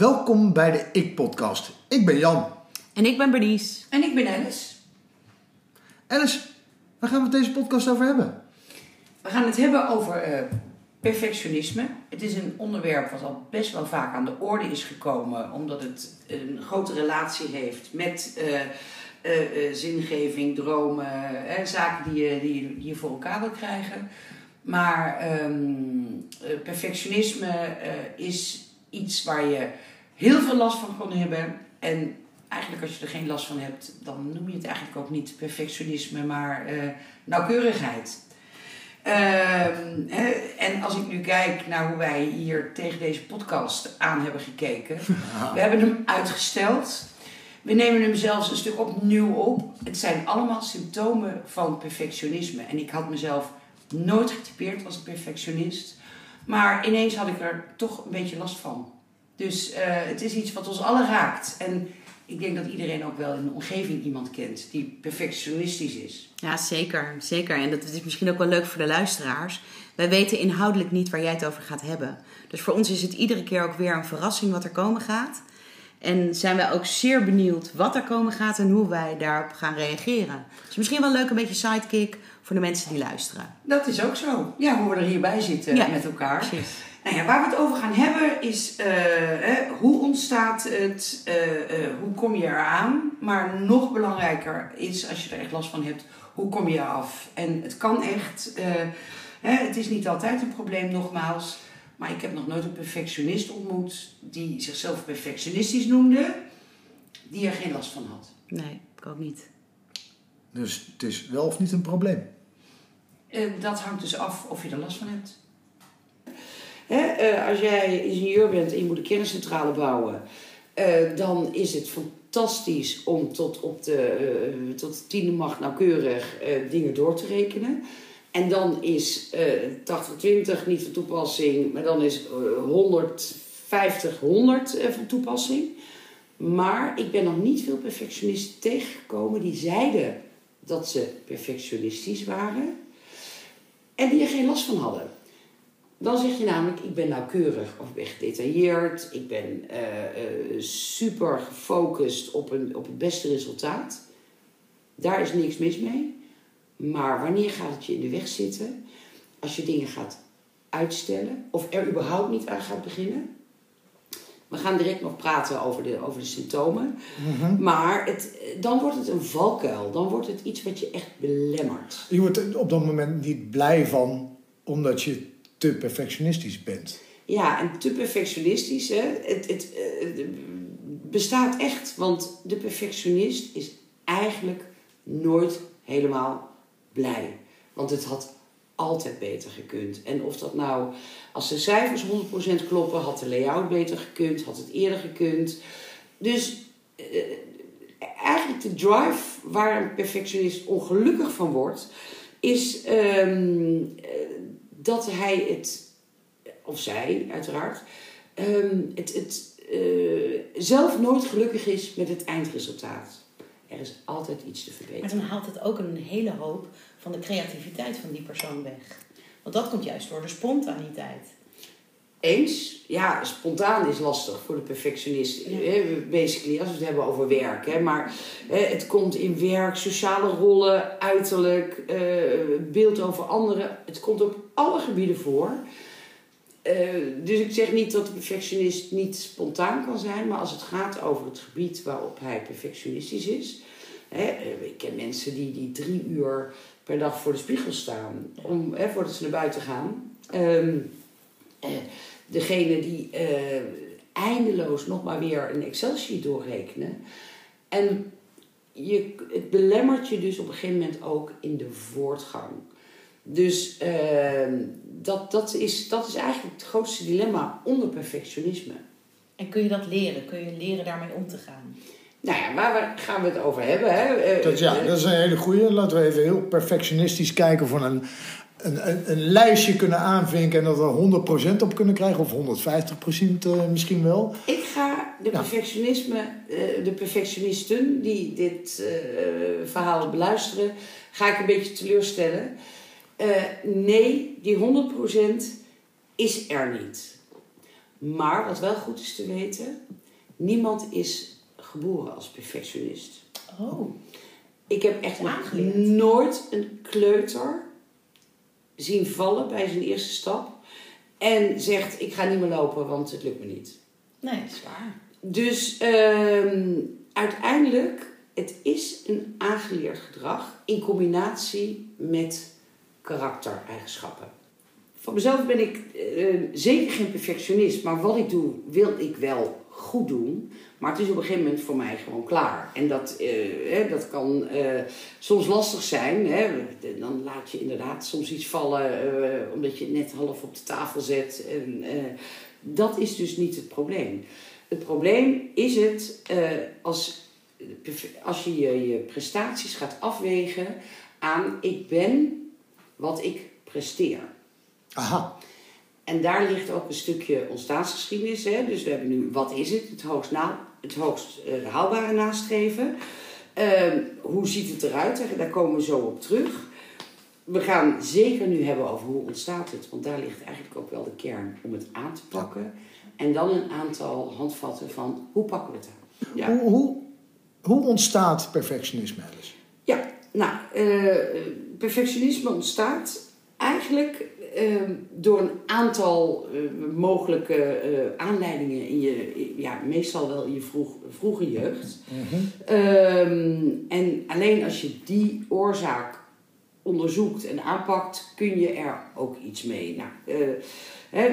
Welkom bij de Ik-podcast. Ik ben Jan. En ik ben Bernice. En ik ben Alice. Alice, waar gaan we het deze podcast over hebben? We gaan het hebben over eh, perfectionisme. Het is een onderwerp wat al best wel vaak aan de orde is gekomen, omdat het een grote relatie heeft met eh, eh, eh, zingeving, dromen, eh, zaken die je, die, je- die je voor elkaar wil krijgen. Maar ehm, eh, perfectionisme is iets waar je heel veel last van kan hebben. En eigenlijk als je er geen last van hebt, dan noem je het eigenlijk ook niet perfectionisme, maar eh, nauwkeurigheid. Ehm, en als ik nu kijk naar hoe wij hier tegen deze podcast aan hebben gekeken. We hebben hem uitgesteld. We nemen hem zelfs een stuk opnieuw op. Het zijn allemaal symptomen van perfectionisme. En ik had mezelf nooit getypeerd als een perfectionist. Maar ineens had ik er toch een beetje last van. Dus eh, het is iets wat ons allen raakt. En ik denk dat iedereen ook wel in de omgeving iemand kent die perfectionistisch is. Ja, zeker. Zeker. En dat is misschien ook wel leuk voor de luisteraars. Wij weten inhoudelijk niet waar jij het over gaat hebben. Dus voor ons is het iedere keer ook weer een verrassing wat er komen gaat. En zijn wij ook zeer benieuwd wat er komen gaat en hoe wij daarop gaan reageren. Dus misschien wel leuk een beetje sidekick voor de mensen die luisteren. Dat is ook zo. Ja, hoe we er hierbij zitten Ja, met elkaar. Precies. Nou ja, waar we het over gaan hebben is eh, hè, hoe ontstaat het, eh, eh, hoe kom je eraan. Maar nog belangrijker is, als je er echt last van hebt, hoe kom je eraf. En het kan echt, eh, hè, het is niet altijd een probleem nogmaals. Maar ik heb nog nooit een perfectionist ontmoet die zichzelf perfectionistisch noemde, die er geen last van had. Nee, ik ook niet. Dus het is wel of niet een probleem. Dat hangt dus af of je er last van hebt. Eh, als jij ingenieur bent en je moet een kerncentrale bouwen, eh, dan is het fantastisch om tot op de, eh, tot de tiende macht nauwkeurig dingen door te rekenen. En dan is eh 80-20 niet van toepassing, maar dan is eh 150-100 eh, van toepassing. Maar ik ben nog niet veel perfectionisten tegengekomen die zeiden dat ze perfectionistisch waren en die er geen last van hadden. Dan zeg je namelijk, ik ben nauwkeurig of ik ben gedetailleerd, ik ben eh, eh, super gefocust op, een, op het beste resultaat. Daar is niks mis mee. Maar wanneer gaat het je in de weg zitten? Als je dingen gaat uitstellen of er überhaupt niet aan gaat beginnen. We gaan direct nog praten over de, over de symptomen. Maar het, dan wordt het een valkuil. Dan wordt het iets wat je echt belemmert. Je wordt er op dat moment niet blij van omdat je te perfectionistisch bent. Ja, en te perfectionistisch? Het, het eh, bestaat echt. Want de perfectionist is eigenlijk nooit helemaal blij. Want het had altijd beter gekund. En of dat nou, als de cijfers 100% kloppen, had de layout beter gekund, had het eerder gekund. Dus eh, eigenlijk de drive waar een perfectionist ongelukkig van wordt, is ehm, eh, dat hij het, of zij uiteraard, ehm, het, het eh, zelf nooit gelukkig is met het eindresultaat. Er is altijd iets te Maar verbeteren. dan haalt het ook een hele hoop van de creativiteit van die persoon weg. Want dat komt juist door de spontaniteit. Eens, ja, spontaan is lastig voor de perfectionist. Ja. hè, Basically, als we het hebben over werk. Hè. Maar hè, het komt in werk, sociale rollen, uiterlijk, eh, beeld over anderen. Het komt op alle gebieden voor. Eh, dus ik zeg niet dat de perfectionist niet spontaan kan zijn. Maar als het gaat over het gebied waarop hij perfectionistisch is. Hè, eh, ik ken mensen die, die drie uur per dag voor de spiegel staan. Om, hè, voordat ze naar buiten gaan. Ehm, eh, degene die eh, eindeloos nog maar weer een Excel-sheet doorrekenen. En je, het belemmert je dus op een gegeven moment ook in de voortgang. Dus eh, dat, dat, is, dat is eigenlijk het grootste dilemma onder perfectionisme. En kun je dat leren? Kun je leren daarmee om te gaan? Nou ja, waar gaan we het over hebben? Hè? Eh, Dat, ja, eh, dat is een hele goeie. Laten we even heel perfectionistisch kijken van een, een, een, een lijstje kunnen aanvinken en dat we 100% op kunnen krijgen, of 150% eh, misschien wel. Ik ga de, Ja. perfectionisme, eh, de perfectionisten die dit eh, verhaal beluisteren, ga ik een beetje teleurstellen. Eh, nee, die 100% is er niet. Maar wat wel goed is te weten, niemand is geboren als perfectionist. Oh. Ik heb echt nog nooit een kleuter zien vallen bij zijn eerste stap. En zegt, ik ga niet meer lopen, want het lukt me niet. Nee, dat is waar. Dus ehm, uiteindelijk, het is een aangeleerd gedrag in combinatie met karaktereigenschappen. Van mezelf ben ik eh, zeker geen perfectionist, maar wat ik doe, wil ik wel goed doen. Maar het is op een gegeven moment voor mij gewoon klaar. En dat, eh, dat kan eh, soms lastig zijn. Hè. Dan laat je inderdaad soms iets vallen eh, omdat je het net half op de tafel zet. En, dat is dus niet het probleem. Het probleem is het als, als je je prestaties gaat afwegen aan ik ben wat ik presteer. Aha. En daar ligt ook een stukje ontstaansgeschiedenis. Hè? Dus we hebben nu, wat is het? Het hoogst, na, het hoogst eh, haalbare nastreven. Ehm, hoe ziet het eruit? Daar komen we zo op terug. We gaan zeker nu hebben over hoe ontstaat het. Want daar ligt eigenlijk ook wel de kern om het aan te pakken. En dan een aantal handvatten van hoe pakken we het aan. Ja. Hoe, hoe, hoe ontstaat perfectionisme, Alice? Ja, nou, eh, perfectionisme ontstaat eigenlijk door een aantal eh, mogelijke eh, aanleidingen in je, ja, meestal wel in je vroeg, vroege jeugd. Ehm, en alleen als je die oorzaak onderzoekt en aanpakt, kun je er ook iets mee. Nou, eh, hè,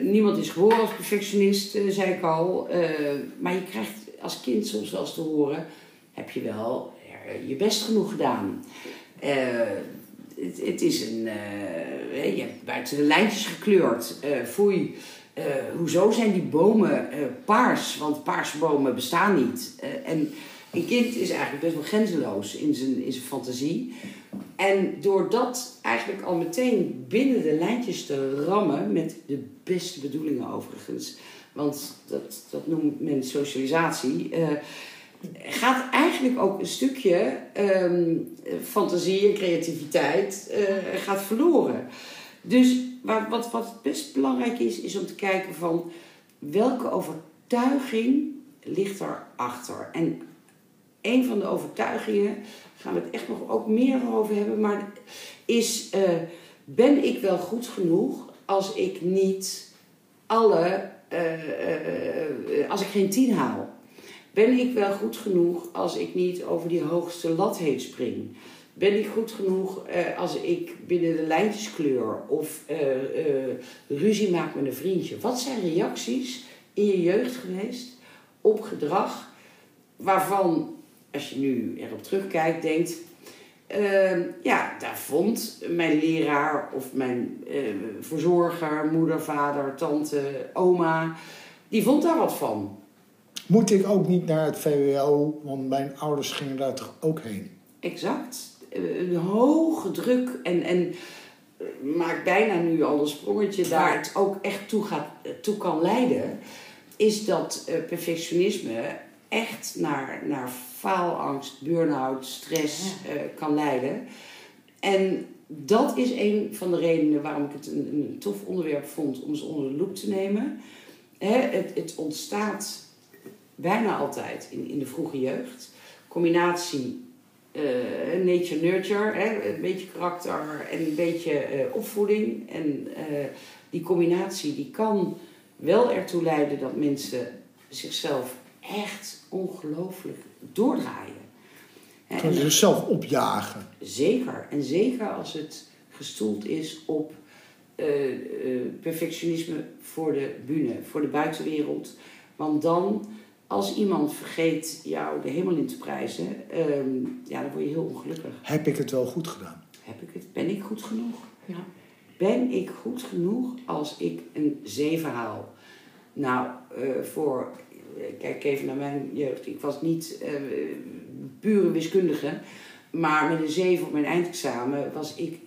niemand is geboren als perfectionist, zei ik al. Eh, maar je krijgt als kind soms wel eens te horen: heb je wel je best genoeg gedaan? Het, is een. eh, je hebt buiten de lijntjes gekleurd. Eh foei. Eh, hoezo zijn die bomen paars? Want paarse bomen bestaan niet. En een kind is eigenlijk best wel grenzeloos in zijn, in zijn fantasie. En door dat eigenlijk al meteen binnen de lijntjes te rammen, met de beste bedoelingen overigens, want dat, dat noemt men socialisatie, gaat eigenlijk ook een stukje ehm, fantasie en creativiteit eh, gaat verloren. Dus wat, wat, wat best belangrijk is, is om te kijken van welke overtuiging ligt erachter. En een van de overtuigingen, gaan we het echt nog ook meer over hebben, maar is: eh, ben ik wel goed genoeg als ik niet alle, eh, als ik geen tien haal? Ben ik wel goed genoeg als ik niet over die hoogste lat heen spring? Ben ik goed genoeg eh, als ik binnen de lijntjes kleur of eh, eh, ruzie maak met een vriendje? Wat zijn reacties in je jeugd geweest op gedrag waarvan, als je nu erop terugkijkt, denkt: ehm, ja, daar vond mijn leraar of mijn verzorger, moeder, vader, tante, oma, die vond daar wat van. Moet ik ook niet naar het VWO, want mijn ouders gingen daar toch ook heen? Exact. Eh, Een hoge druk en, en eh, maakt bijna nu al een sprongetje daar het ook echt toe, gaat, eh, toe kan leiden, is dat eh, perfectionisme echt naar, naar faalangst, burn-out, stress eh, kan leiden. En dat is een van de redenen waarom ik het een, een tof onderwerp vond om eens onder de loep te nemen. Hè, het, het ontstaat bijna altijd in, in de vroege jeugd. Combinatie eh, nature-nurture, hè, een beetje karakter en een beetje eh, opvoeding. En eh, die combinatie die kan wel ertoe leiden dat mensen zichzelf echt ongelooflijk doordraaien. En- ze zichzelf opjagen? Zeker. En zeker als het gestoeld is op perfectionisme voor de bühne, voor de buitenwereld. Want dan, als iemand vergeet jou de hemel in te prijzen, ehm, ja, dan word je heel ongelukkig. Heb ik het wel goed gedaan? Heb ik het? Ben ik goed genoeg? Ja. Ben ik goed genoeg als ik een 7 haal? Nou, eh, voor. Kijk even naar mijn jeugd. Ik was niet eh, pure wiskundige. Maar met een 7 op mijn eindexamen was ik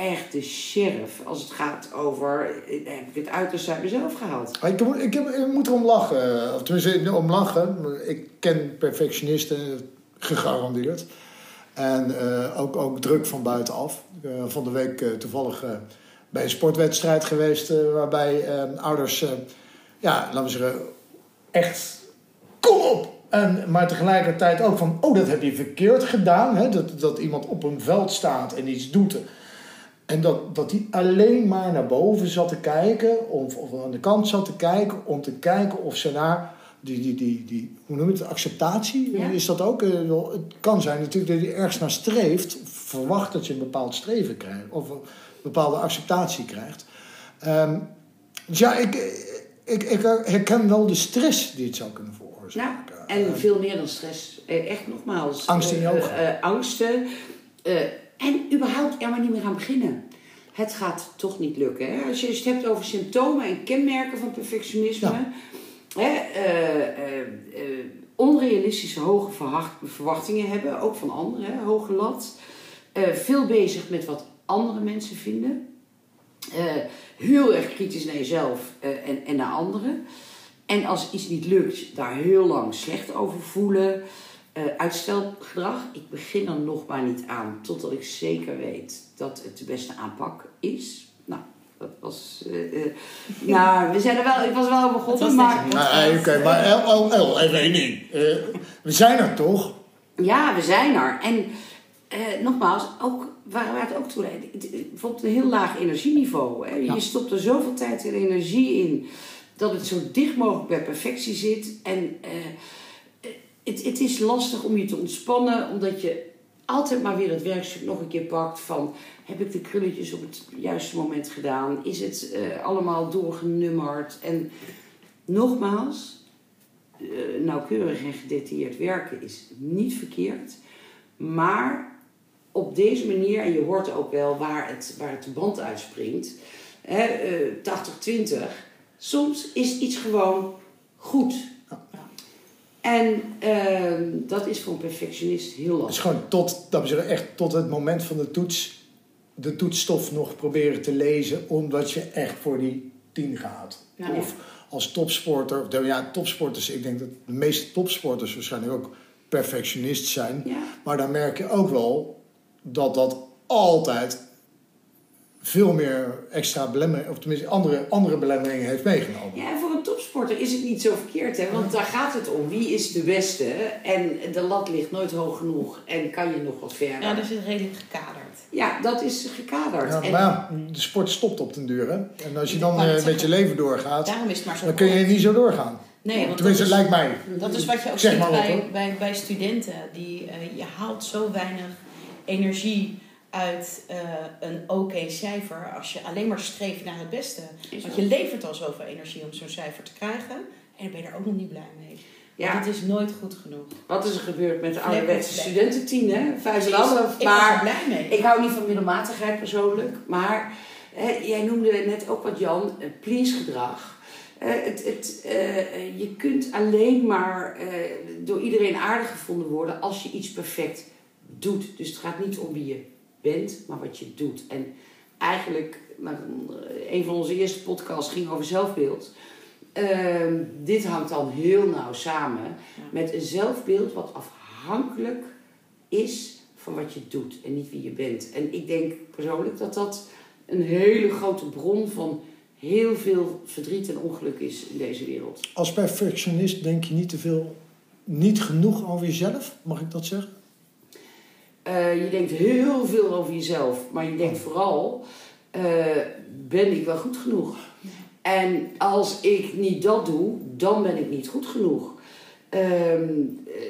echt sheriff. Als het gaat over. eh, Heb ik het uiterste uit mezelf gehaald? Ah, Ik, heb- ik, heb, moet erom lachen. Of tenminste, om lachen. Ik ken perfectionisten gegarandeerd. En eh, ook, ook druk van buitenaf. Ben van de week eh, toevallig eh, bij een sportwedstrijd geweest... eh, waarbij eh, ouders eh, ja, laten we zeggen, echt kom op. En, maar tegelijkertijd ook van, oh, dat heb je verkeerd gedaan. Hè? Dat, dat iemand op een veld staat en iets doet. En dat, dat hij alleen maar naar boven zat te kijken, of, of aan de kant zat te kijken, om te kijken of ze naar die, die, die, die hoe noem je het, acceptatie, Ja. is dat ook? Eh, wel, Het kan zijn natuurlijk dat je ergens naar streeft, verwacht dat je een bepaald streven krijgt, of een bepaalde acceptatie krijgt. Ehm, dus ja, ik, ik, ik herken wel de stress die het zou kunnen Ja, veroorzaken. en Eh, veel meer dan stress. Eh, Echt nogmaals. Angst in je eh, ogen. eh, eh, angsten. Eh, en überhaupt er maar niet meer aan beginnen. Het gaat toch niet lukken. Hè? Als je het hebt over symptomen en kenmerken van perfectionisme. Ja. Hè? eh, eh, eh, onrealistische hoge verwacht- verwachtingen hebben. Ook van anderen. Hè? Hoge lat. Veel bezig met wat andere mensen vinden. Heel erg kritisch naar jezelf en, en naar anderen. En als iets niet lukt, daar heel lang slecht over voelen. Eh, uitstelgedrag, ik begin er nog maar niet aan. Totdat ik zeker weet dat het de beste aanpak is. Nou, dat was... eh, eh, nou, we zijn er wel... Ik was wel begonnen, maar... eh, oké, maar El, El, El, even één ding. Eh, we zijn er toch? Ja, we zijn er. En eh, nogmaals, ook, waar, waar het ook toe leidt. Bijvoorbeeld een heel laag energieniveau. Hè? Ja. Je stopt er zoveel tijd en energie in dat het zo dicht mogelijk bij perfectie zit. En eh, het, het is lastig om je te ontspannen, omdat je altijd maar weer het werkstuk nog een keer pakt van... Heb ik de krulletjes op het juiste moment gedaan? Is het eh, allemaal doorgenummerd? En nogmaals, eh, nauwkeurig en gedetailleerd werken is niet verkeerd. Maar op deze manier, en je hoort ook wel waar het, waar het band uitspringt, hè, eh 80-20, soms is iets gewoon goed. En ehm, dat is voor een perfectionist heel Het is lastig. gewoon tot, dat zeggen, echt tot het moment van de toets, de toetsstof nog proberen te lezen, omdat je echt voor die tien gaat. Of als topsporter, of, ja, topsporters, ik denk dat de meeste topsporters waarschijnlijk ook perfectionist zijn. Ja. Maar dan merk je ook wel dat dat altijd veel meer extra belemmeringen, of tenminste andere, andere belemmeringen heeft meegenomen. Ja, en voor een topsporter is het niet zo verkeerd, hè? want daar gaat het om. Wie is de beste? En de lat ligt nooit hoog genoeg en kan je nog wat verder. Ja, dus het redelijk gekaderd. Ja, dat is gekaderd. Ja, En- maar ja, de sport stopt op den duur. Hè? En als je dan eh, met je leven doorgaat, Daarom is het maar zo dan kun je niet zo doorgaan. Nee, want dat Tenminste, is, het lijkt mij. dat is wat je ook Zeg ziet bij, bij, bij studenten. Die, eh, je haalt zo weinig energie uit eh, een oké cijfer als je alleen maar streeft naar het beste. Want je levert al zoveel energie om zo'n cijfer te krijgen. En dan ben je er ook nog niet blij mee. Ja. Want het is nooit goed genoeg. Wat is er gebeurd met de ouderwetse studententien, hè? Vijf en Ik half. Maar blij mee. ik hou niet van middelmatigheid persoonlijk. Maar hè, jij noemde net ook wat Jan, eh, please gedrag. Eh, het, het, je kunt alleen maar door iedereen aardig gevonden worden als je iets perfect doet. Dus het gaat niet om wie je bent, maar wat je doet. En eigenlijk, nou, een van onze eerste podcasts ging over zelfbeeld. Ehm, dit hangt dan heel nauw samen met een zelfbeeld wat afhankelijk is van wat je doet en niet wie je bent. En ik denk persoonlijk dat dat een hele grote bron van heel veel verdriet en ongeluk is in deze wereld. Als perfectionist denk je niet te veel, niet genoeg over jezelf, mag ik dat zeggen? Eh, je denkt heel veel over jezelf, maar je denkt vooral: eh, ben ik wel goed genoeg? En als ik niet dat doe, dan ben ik niet goed genoeg. Ehm, eh,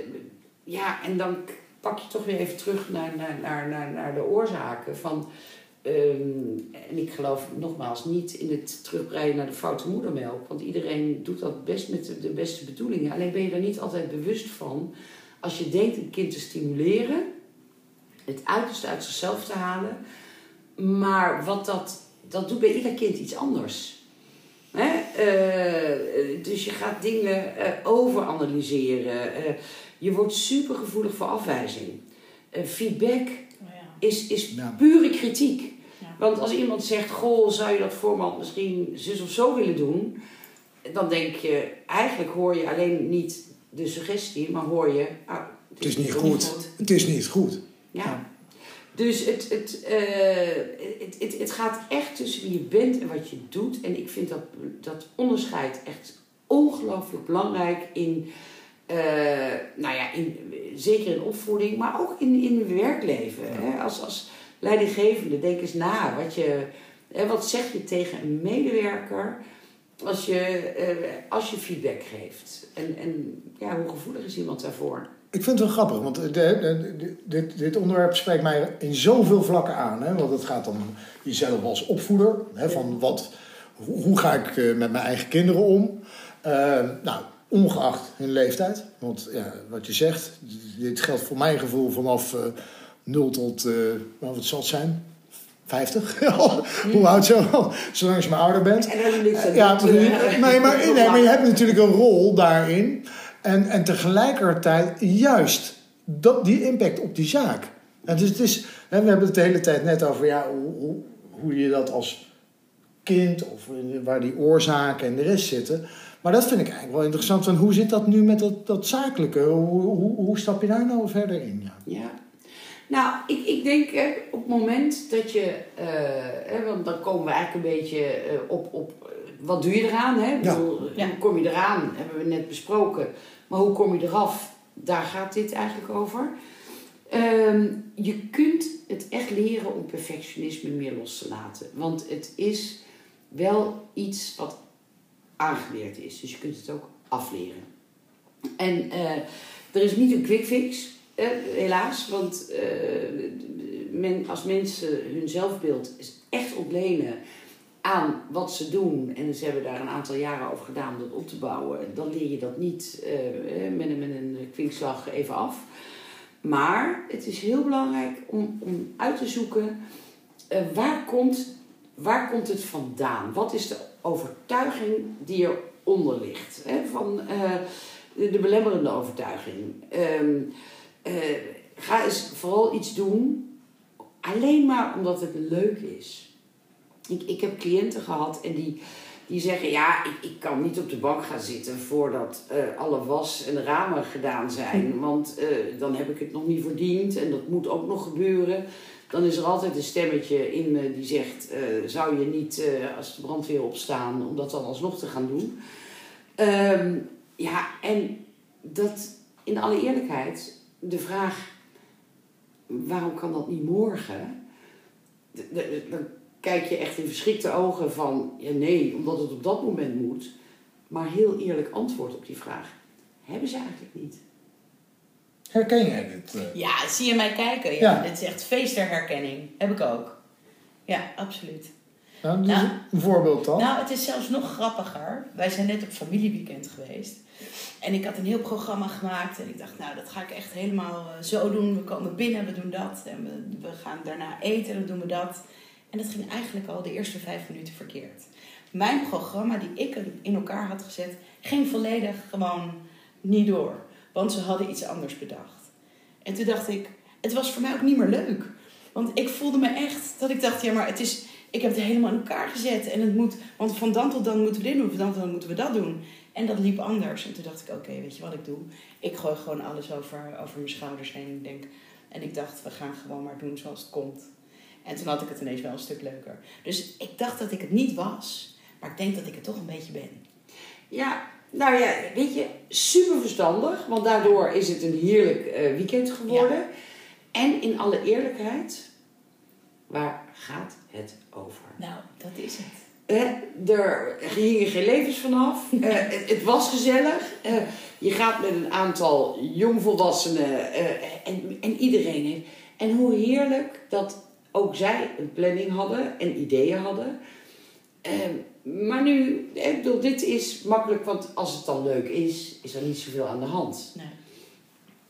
ja, en dan pak je toch weer even terug naar, naar, naar, naar, naar de oorzaken. Van, ehm, en ik geloof nogmaals niet in het terugbreien naar de foute moedermelk. Want iedereen doet dat best met de, de beste bedoelingen. Alleen ben je er niet altijd bewust van. Als je denkt een kind te stimuleren, het uiterste uit zichzelf te halen. Maar wat dat, dat doet bij ieder kind iets anders. Hè? Eh, dus je gaat dingen eh, overanalyseren. Eh, je wordt supergevoelig voor afwijzing. Feedback Oh ja. is, is Ja. pure kritiek. Ja. Want als iemand zegt, goh, zou je dat format misschien zus of zo willen doen? Dan denk je, eigenlijk hoor je alleen niet de suggestie, maar hoor je, ah, Het is niet goed. Het is niet goed. Ja. Dus het, het, eh, het, het, het gaat echt tussen wie je bent en wat je doet. En ik vind dat, dat onderscheid echt ongelooflijk belangrijk in, eh, nou ja, in, zeker in opvoeding, maar ook in, in het werkleven. Hè? Als, als leidinggevende, denk eens na. Wat, je, hè, wat zeg je tegen een medewerker als je, eh, als je feedback geeft? En, en ja, hoe gevoelig is iemand daarvoor? Ik vind het wel grappig, want de, de, de, dit, dit onderwerp spreekt mij in zoveel vlakken aan. Hè? Want het gaat om jezelf als opvoeder. Hè? Van wat, hoe, hoe ga ik eh, met mijn eigen kinderen om? Uh, nou, ongeacht hun leeftijd. Want ja, wat je zegt, dit geldt voor mijn gevoel vanaf uh, 0 tot, uh, wat zal het zijn? 50? Hoe oud zo? Zolang je maar ouder bent. En niks aan ja, nee, maar, nee, maar je hebt natuurlijk een rol daarin. En, en tegelijkertijd juist dat, die impact op die zaak. En dus het is, hè, we hebben het de hele tijd net over ja, hoe, hoe, je dat als kind of waar die oorzaken en de rest zitten. Maar dat vind ik eigenlijk wel interessant. Van hoe zit dat nu met dat, dat zakelijke? Hoe, hoe, hoe stap je daar nou verder in? Ja. Nou, ik, ik denk op het moment dat je, uh, hè, want dan komen we eigenlijk een beetje uh, op, op wat doe je eraan? Hè? Ja. Bedoel. Hoe kom je eraan? Hebben we net besproken. Maar hoe kom je eraf? Daar gaat dit eigenlijk over. Ehm, je kunt het echt leren om perfectionisme meer los te laten. Want het is wel iets wat aangeleerd is. Dus je kunt het ook afleren. En eh, er is niet een quick fix, eh, helaas. Want eh, men, als mensen hun zelfbeeld is echt ontlenen aan wat ze doen... en ze hebben daar een aantal jaren over gedaan om dat op te bouwen... dan leer je dat niet eh, met, een, met een kwinkslag even af. Maar het is heel belangrijk om, om uit te zoeken... eh, waar, komt, waar komt het vandaan? Wat is de overtuiging die eronder ligt? Hè? Van... eh, de, de belemmerende overtuiging. Ehm, eh, ga eens vooral iets doen, alleen maar omdat het leuk is. Ik, ik heb cliënten gehad en die, die zeggen: Ja, ik, ik kan niet op de bank gaan zitten voordat eh, alle was en ramen gedaan zijn, want eh, dan heb ik het nog niet verdiend en dat moet ook nog gebeuren. Dan is er altijd een stemmetje in me die zegt: eh, Zou je niet, als de brandweer opstaan, om dat dan alsnog te gaan doen? Ehm, ja, en dat in alle eerlijkheid, de vraag waarom kan dat niet morgen? Dan kijk je echt in verschrikte ogen van ja, nee, omdat het op dat moment moet. Maar heel eerlijk antwoord op die vraag hebben ze eigenlijk niet. Herken jij dit? eh? Ja, zie je mij kijken? Ja, Ja. Dit is echt feest der herkenning. Heb ik ook. Ja, absoluut. Nou, dus Nou. een voorbeeld dan? Nou, het is zelfs nog grappiger. Wij zijn net op familieweekend geweest. En ik had een heel programma gemaakt. En ik dacht, nou, dat ga ik echt helemaal eh, zo doen. We komen binnen, we doen dat. En we, we gaan daarna eten, dan doen we dat. En dat ging eigenlijk al de eerste vijf minuten verkeerd. Mijn programma, die ik in elkaar had gezet, ging volledig gewoon niet door. Want ze hadden iets anders bedacht. En toen dacht ik, het was voor mij ook niet meer leuk. Want ik voelde me echt dat ik dacht, ja, maar het is, ik heb het helemaal in elkaar gezet. En het moet, want van dan tot dan moeten we dit doen, van dan tot dan moeten we dat doen. En dat liep anders. En toen dacht ik, oké, weet je wat ik doe? Ik gooi gewoon alles over, over mijn schouders heen. Denk, en ik dacht, we gaan gewoon maar doen zoals het komt. En toen had ik het ineens wel een stuk leuker. Dus ik dacht dat ik het niet was. Maar ik denk dat ik het toch een beetje ben. Ja, nou ja, weet je, super verstandig, want daardoor is het een heerlijk eh, weekend geworden. En in alle eerlijkheid, waar gaat het over? Nou, dat is het. Hè, er hingen geen levens vanaf. Eh, het, het was gezellig. Eh, je gaat met een aantal jongvolwassenen eh, en, en iedereen heeft. En hoe heerlijk dat ook zij een planning hadden en ideeën hadden. Eh, maar nu, ik bedoel, dit is makkelijk, want als het dan leuk is, is er niet zoveel aan de hand. Nee.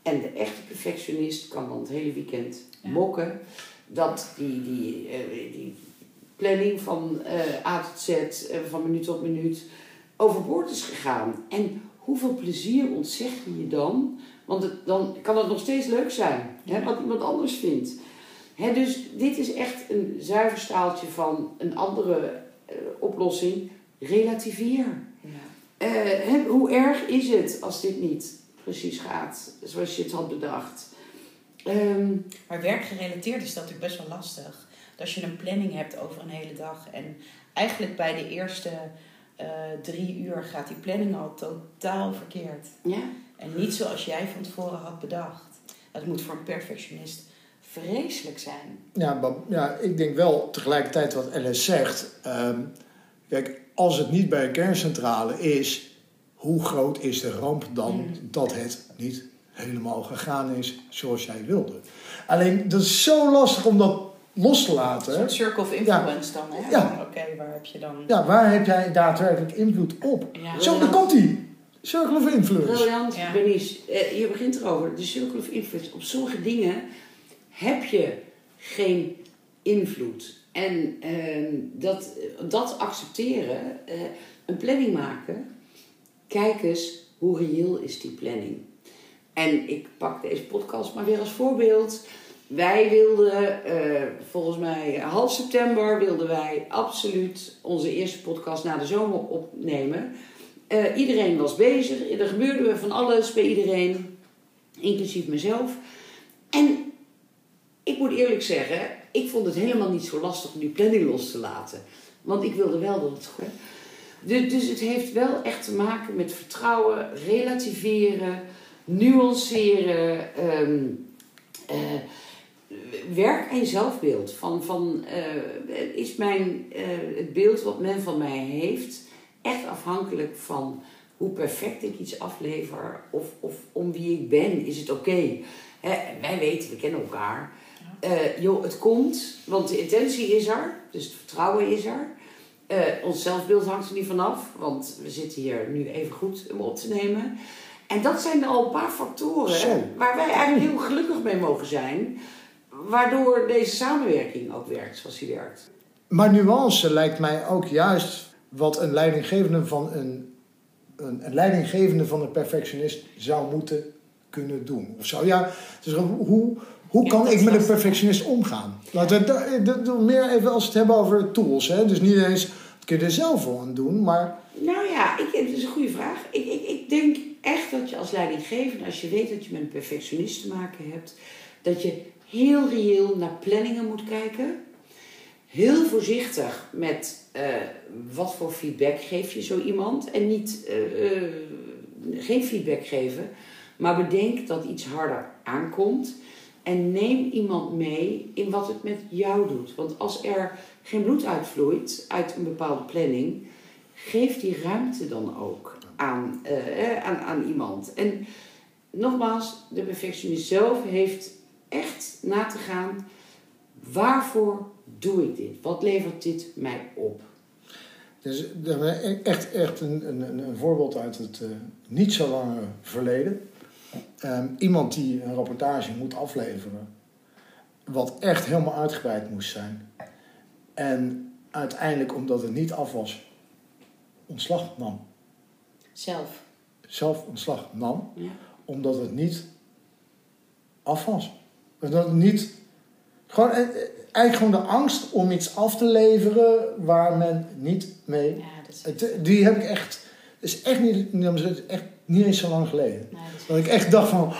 En de echte perfectionist kan dan het hele weekend Ja. mokken dat die, die, eh, die planning van eh, A tot Z, eh, van minuut tot minuut, overboord is gegaan. En hoeveel plezier ontzeg je je dan? Want het, dan kan het nog steeds leuk zijn, hè, wat iemand anders vindt. Dus dit is echt een zuiver staaltje van een andere eh, oplossing. Relativeer. Ja. Eh, hoe erg is het als dit niet precies gaat zoals je het had bedacht? Ehm, Maar werkgerelateerd is dat natuurlijk best wel lastig. Dat als je een planning hebt over een hele dag en eigenlijk bij de eerste eh, drie uur gaat die planning al totaal verkeerd. ja. En niet zoals jij van tevoren had bedacht. Dat moet voor een perfectionist vreselijk zijn. Ja, maar, ja, ik denk wel tegelijkertijd wat LS zegt. ehm, kijk, als het niet bij een kerncentrale is, hoe groot is de ramp dan Mm. dat het niet helemaal gegaan is zoals jij wilde? Alleen, dat is zo lastig om dat los te Een laten. soort circle of influence dan, hè? Ja. Oké, waar heb je dan... Ja, waar heb jij daadwerkelijk invloed op? Ja. Zo, daar komt hij. Circle of influence. Briljant, Ja. Bernice. Eh, je begint erover. De circle of influence. Op sommige dingen heb je geen invloed. En ehm, dat, dat accepteren, eh, een planning maken. Kijk eens, hoe reëel is die planning? En ik pak deze podcast maar weer als voorbeeld. Wij wilden, eh, volgens mij half september, wilden wij absoluut onze eerste podcast na de zomer opnemen. Eh, iedereen was bezig, er gebeurde van alles bij iedereen, inclusief mezelf. En ik moet eerlijk zeggen, ik vond het helemaal niet zo lastig om die planning los te laten. Want ik wilde wel dat het goed dus, het heeft wel echt te maken met vertrouwen, relativeren, nuanceren, ehm, eh, werk je zelfbeeld. Van, van, eh, is mijn, eh, het beeld wat men van mij heeft echt afhankelijk van hoe perfect ik iets aflever of, of om wie ik ben? Is het oké? Wij weten, we kennen elkaar. Eh, joh, het komt, want de intentie is er, dus het vertrouwen is er. Eh, ons zelfbeeld hangt er niet vanaf, want we zitten hier nu even goed om op te nemen. En dat zijn al een paar factoren Zo. waar wij eigenlijk heel gelukkig mee mogen zijn. Waardoor deze samenwerking ook werkt zoals die werkt. Maar nuance lijkt mij ook juist wat een leidinggevende van een, een, een leidinggevende van een perfectionist zou moeten kunnen doen. Of zo. Ja, dus hoe, hoe kan dat ik met een perfectionist omgaan? Laten we meer even als we het hebben over tools. Hè? Dus niet eens, dat kun je er zelf wel aan doen, maar Nou ja, ik, het is een goede vraag. Ik, ik, ik denk echt dat je als leidinggevende, als je weet dat je met een perfectionist te maken hebt, dat je heel reëel naar planningen moet kijken. Heel voorzichtig met eh, wat voor feedback geef je zo iemand. En niet eh, eh, geen feedback geven, maar bedenk dat iets harder aankomt. En neem iemand mee in wat het met jou doet. Want als er geen bloed uitvloeit uit een bepaalde planning, geef die ruimte dan ook aan, eh, eh, aan, aan iemand. En nogmaals, de perfectionist zelf heeft echt na te gaan: waarvoor doe ik dit? Wat levert dit mij op? Dus echt, echt een, een, een voorbeeld uit het eh, niet zo lange verleden. Ehm, iemand die een rapportage moet afleveren, wat echt helemaal uitgebreid moest zijn. En uiteindelijk, omdat het niet af was, ontslag nam. Zelf. Zelf ontslag nam, Ja. omdat het niet af was. Dat het niet. Gewoon, eh, eh, eigenlijk gewoon de angst om iets af te leveren waar men niet mee Ja, is... het, die heb ik echt. Het is echt niet, is echt niet eens zo lang geleden. Nee, dat ik echt dacht van.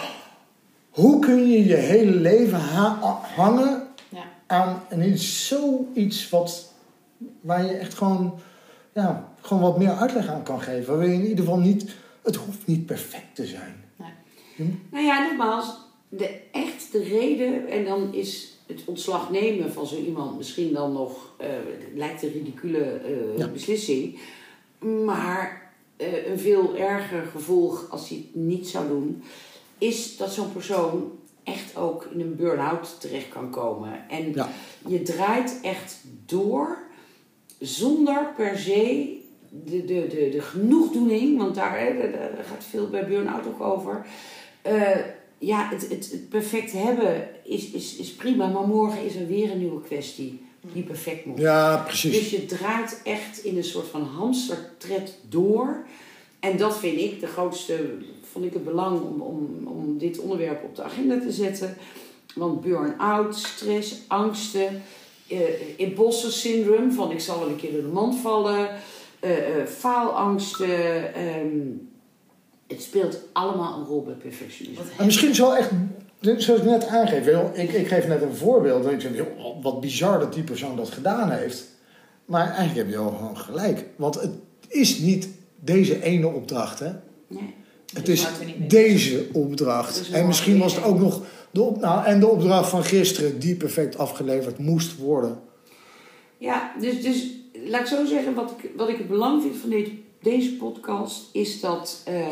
Hoe kun je je hele leven ha- hangen Ja. aan en iets, zoiets wat, waar je echt gewoon, ja, gewoon wat meer uitleg aan kan geven. Waar je in ieder geval niet, het hoeft niet perfect te zijn. Nou ja, nogmaals, de, echt de reden, en dan is het ontslag nemen van zo iemand misschien dan nog, eh, lijkt een ridicule eh, Ja. beslissing, maar eh, een veel erger gevolg als hij het niet zou doen, is dat zo'n persoon echt ook in een burn-out terecht kan komen. En Ja. je draait echt door zonder per se de, de, de, de genoegdoening, want daar, hè, daar- daar gaat veel bij burn-out ook over. Eh, ja, het, het, het perfect hebben is, is, is prima, maar morgen is er weer een nieuwe kwestie die perfect moet. Ja, precies. Dus je draait echt in een soort van hamstertred door. En dat vind ik de grootste, vond ik het belang om, om, om dit onderwerp op de agenda te zetten. Want burn-out, stress, angsten, eh imposter syndroom, van ik zal wel een keer door de mand vallen, eh, eh, faalangsten. ehm, het speelt allemaal een rol bij perfectionisme. En misschien is wel echt zoals ik net aangeef, ik, ik geef net een voorbeeld. En ik zeg, joh, wat bizar dat die persoon dat gedaan heeft. Maar eigenlijk heb je wel gewoon gelijk. Want het is niet deze ene opdracht, hè. Nee. Het is deze opdracht. En misschien was het ook nog de, op, nou, en de opdracht van gisteren die perfect afgeleverd moest worden. Ja, dus, dus laat ik zo zeggen, wat ik, wat ik het belang vind van dit, deze podcast, is dat eh,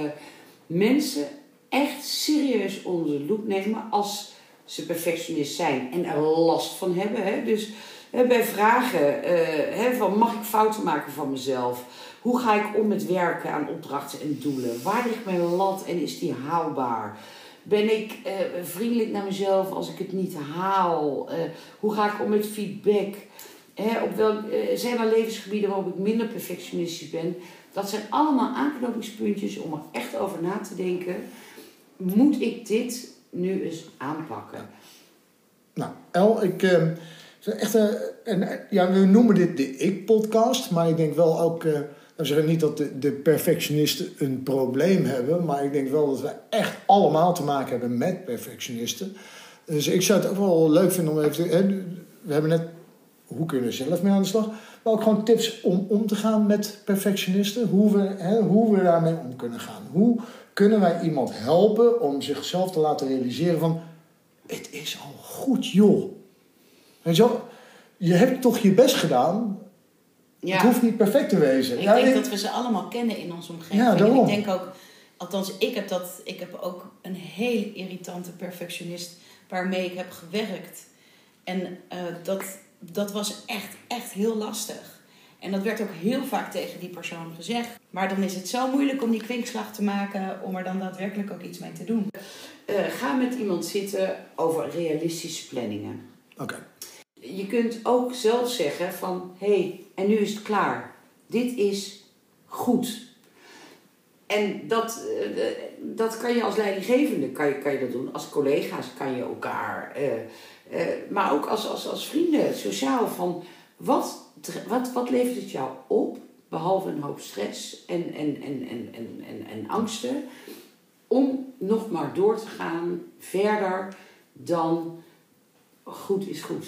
mensen echt serieus onder de loep nemen als ze perfectionist zijn en er last van hebben. Hè? Dus hè, bij vragen eh, hè, van mag ik fouten maken van mezelf? Hoe ga ik om met werken aan opdrachten en doelen? Waar ligt mijn lat en is die haalbaar? Ben ik eh, vriendelijk naar mezelf als ik het niet haal? Eh, hoe ga ik om met feedback? Op welk, zijn er levensgebieden waarop ik minder perfectionistisch ben? Dat zijn allemaal aanknopingspuntjes om er echt over na te denken. Moet ik dit nu eens aanpakken? Nou, El, ik. eh, echt, eh, ja, we noemen dit de ik-podcast, maar ik denk wel ook. we zeggen niet dat de, de perfectionisten een probleem hebben, maar ik denk wel dat we echt allemaal te maken hebben met perfectionisten. Dus ik zou het ook wel leuk vinden om even. hè, we hebben net. Hoe kunnen zelf mee aan de slag? Maar ook gewoon tips om om te gaan met perfectionisten. Hoe we, hè, hoe we daarmee om kunnen gaan. Hoe kunnen wij iemand helpen om zichzelf te laten realiseren van... Het is al goed, joh. Weet je wel? Je hebt toch je best gedaan. Het hoeft niet perfect te wezen. Ik Ja, denk ik- dat we ze allemaal kennen in onze omgeving. Ja, en daarom. ik denk ook, althans, ik heb, dat, ik heb ook een hele irritante perfectionist waarmee ik heb gewerkt. En eh, dat, dat was echt, echt heel lastig. En dat werd ook heel vaak tegen die persoon gezegd. Maar dan is het zo moeilijk om die kwinkslag te maken, om er dan daadwerkelijk ook iets mee te doen. Eh, ga met iemand zitten over realistische planningen. Oké. Je kunt ook zelf zeggen van, hé, hey, en nu is het klaar. Dit is goed. En dat, eh, dat kan je als leidinggevende kan je, kan je dat doen. Als collega's kan je elkaar. eh, eh, maar ook als, als, als vrienden, sociaal. Van wat, wat, wat levert het jou op? Behalve een hoop stress en, en, en, en, en, en, en angsten. Om nog maar door te gaan verder dan goed is goed.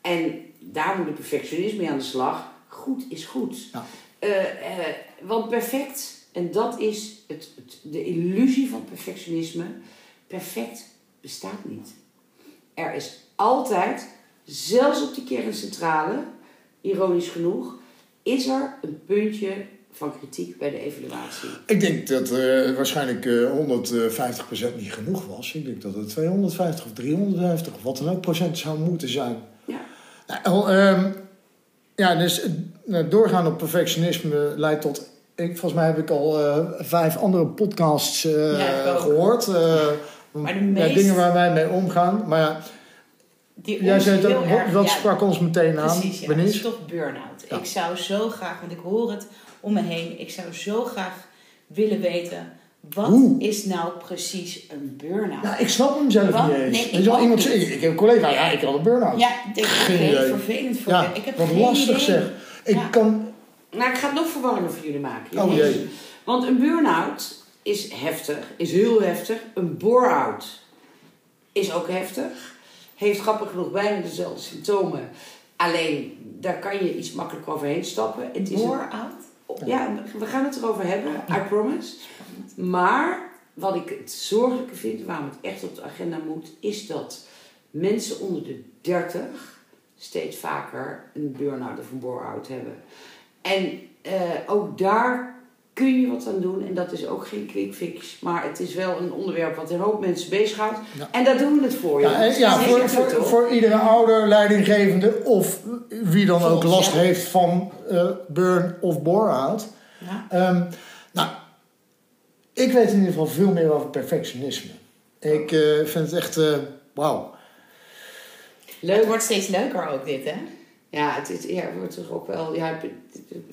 En daar moet de perfectionist mee aan de slag. Goed is goed. Ja. Eh, eh, want perfect, en dat is het, het, de illusie van perfectionisme. Perfect bestaat niet. Er is altijd, zelfs op die kerncentrale, ironisch genoeg, is er een puntje van kritiek bij de evaluatie. Ik denk dat eh, waarschijnlijk eh 150% niet genoeg was. Ik denk dat het 250 of 350 of wat dan ook procent zou moeten zijn. Ja. Nou, El, ehm, ja, dus eh, nou, doorgaan op perfectionisme leidt tot. Ik, volgens mij heb ik al vijf andere podcasts eh, Ja, gehoord. eh, Maar de ja, dingen waar wij mee omgaan. Maar ja, Die jij zei het heel ook, erg- dat ja, sprak ons meteen aan. Precies, ja. Bernice. Stop burn-out. Ja. Ik zou zo graag, want ik hoor het om me heen, ik zou zo graag willen weten, wat Hoe? is nou precies een burn-out? Ja, ik snap hem zelf Wat? niet eens. Nee, ik iemand ik heb een collega, ja, ik had een burn-out. Ja, ik denk, oké, idee. vervelend voor Ja, je. Ik heb wat geen lastig idee. zeg. Ik Ja. kan... Nou, ik ga het nog verwarrender voor jullie maken. Oh jee. Want een burn-out is heftig, is heel heftig. Een bore-out is ook heftig. Heeft grappig genoeg bijna dezelfde symptomen. Alleen, daar kan je iets makkelijker overheen stappen. Het is een- ja, we gaan het erover hebben, I promise. Maar wat ik het zorgelijke vind, waarom het echt op de agenda moet, is dat mensen onder de 30 steeds vaker een burn-out of een bore-out hebben. En eh, ook daar kun je wat aan doen. En dat is ook geen quick fix. Maar het is wel een onderwerp wat een hoop mensen bezighoudt. Ja. En daar doen we het voor. Ja, ja is voor, voor, voor iedere ouder, leidinggevende of wie dan ook last ja. heeft van eh, burn of bore-out. Ja. Ehm, nou, ik weet in ieder geval veel meer over perfectionisme. Ik eh, vind het echt, eh, wauw. Leuk. Het wordt steeds leuker ook dit, hè? Ja, het, is, ja, het wordt toch ook wel... Ja, het-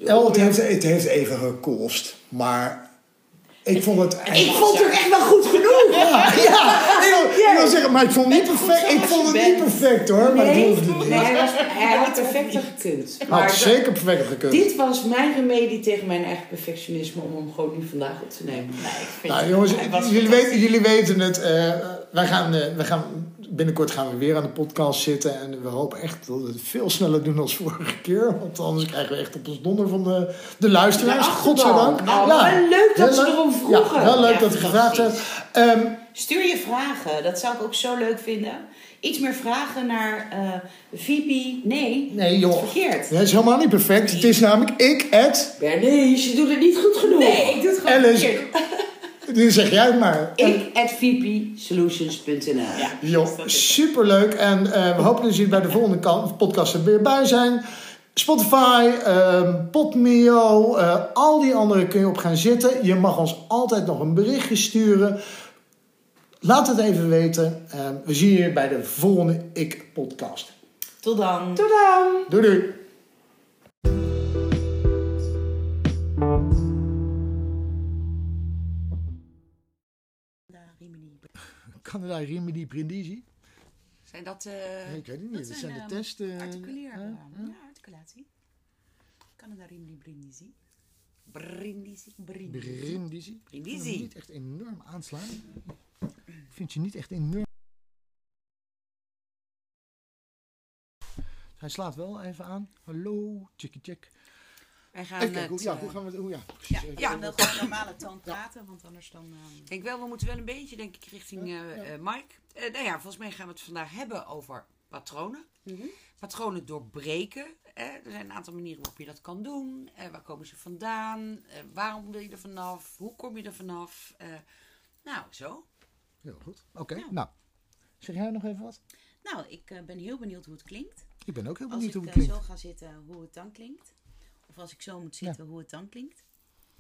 het heeft, het heeft even gekost, maar ik vond het... Ik vond het echt wel goed genoeg. Ja, ja, ik wil, ik wil zeggen, maar ik vond het niet perfect. Ik vond het niet perfect hoor, maar het Nee, hoefde niet. nee hij, was, hij had perfecter gekund. Had Maar zeker perfect gekund. dit was mijn remedie tegen mijn eigen perfectionisme om hem gewoon nu vandaag op te nemen. Nee, ik vind Nou het- jongens, hij jullie weten, jullie weten het. eh, wij gaan, wij gaan, binnenkort gaan we weer aan de podcast zitten. En we hopen echt dat we het veel sneller doen dan vorige keer. Want anders krijgen we echt op ons donder van de, de luisteraars. Godzijdank. Nou, wel leuk dat ze erom vroegen. Ja, wel leuk Ja, dat er gevraagd werd. Ehm, Stuur je vragen, dat zou ik ook zo leuk vinden. Iets meer vragen naar eh VP. Nee, nee joh, verkeerd. dat is helemaal niet perfect. Het is namelijk ik, Ed. Bernice, je doet het niet goed genoeg. Nee, ik doe het gewoon Alice. verkeerd. Nu zeg jij het maar. Ik at vpsolutions.nl. Ja, Joh, superleuk. En eh, we hopen dat jullie bij de volgende podcast er weer bij zijn. Spotify, ehm Podmeo, eh, al die andere kun je op gaan zitten. Je mag ons altijd nog een berichtje sturen. Laat het even weten. Ehm, we zien je bij de volgende Ik-podcast. Tot dan. Tot dan. Doei doei. Canada Rimini Brindisi? Zijn dat... eh ik weet het niet. dat zijn, de ehm, testen. eh, eh. Ja, articulatie. Canada Rimini Brindisi. Brindisi. Brindisi. Brindisi. Ik Brindisi. niet echt enorm aanslaan. Ik vind je niet echt enorm. Hij slaat wel even aan. Hallo, checkie check. Wij gaan Even kijken, het, hoe, ja, eh, hoe gaan we het... Hoe, ja, Ja, ja, dan gewoon normale toon praten, want anders dan... ehm, Ik denk wel, we moeten wel een beetje, denk ik, richting eh Ja, ja. eh, Mike. Eh, nou ja, volgens mij gaan we het vandaag hebben over patronen. mhm. Patronen doorbreken. Eh, er zijn een aantal manieren waarop je dat kan doen. Eh, waar komen ze vandaan? Eh, waarom wil je er vanaf? Hoe kom je er vanaf? Eh, nou, zo. Heel goed. Oké, Ja. nou. Zeg jij nog even wat? Nou, ik eh, ben heel benieuwd hoe het klinkt. Ik ben ook heel Als benieuwd ik hoe het eh, klinkt. zo ga zitten, hoe het dan klinkt. Of als ik zo moet zitten, hoe het dan klinkt.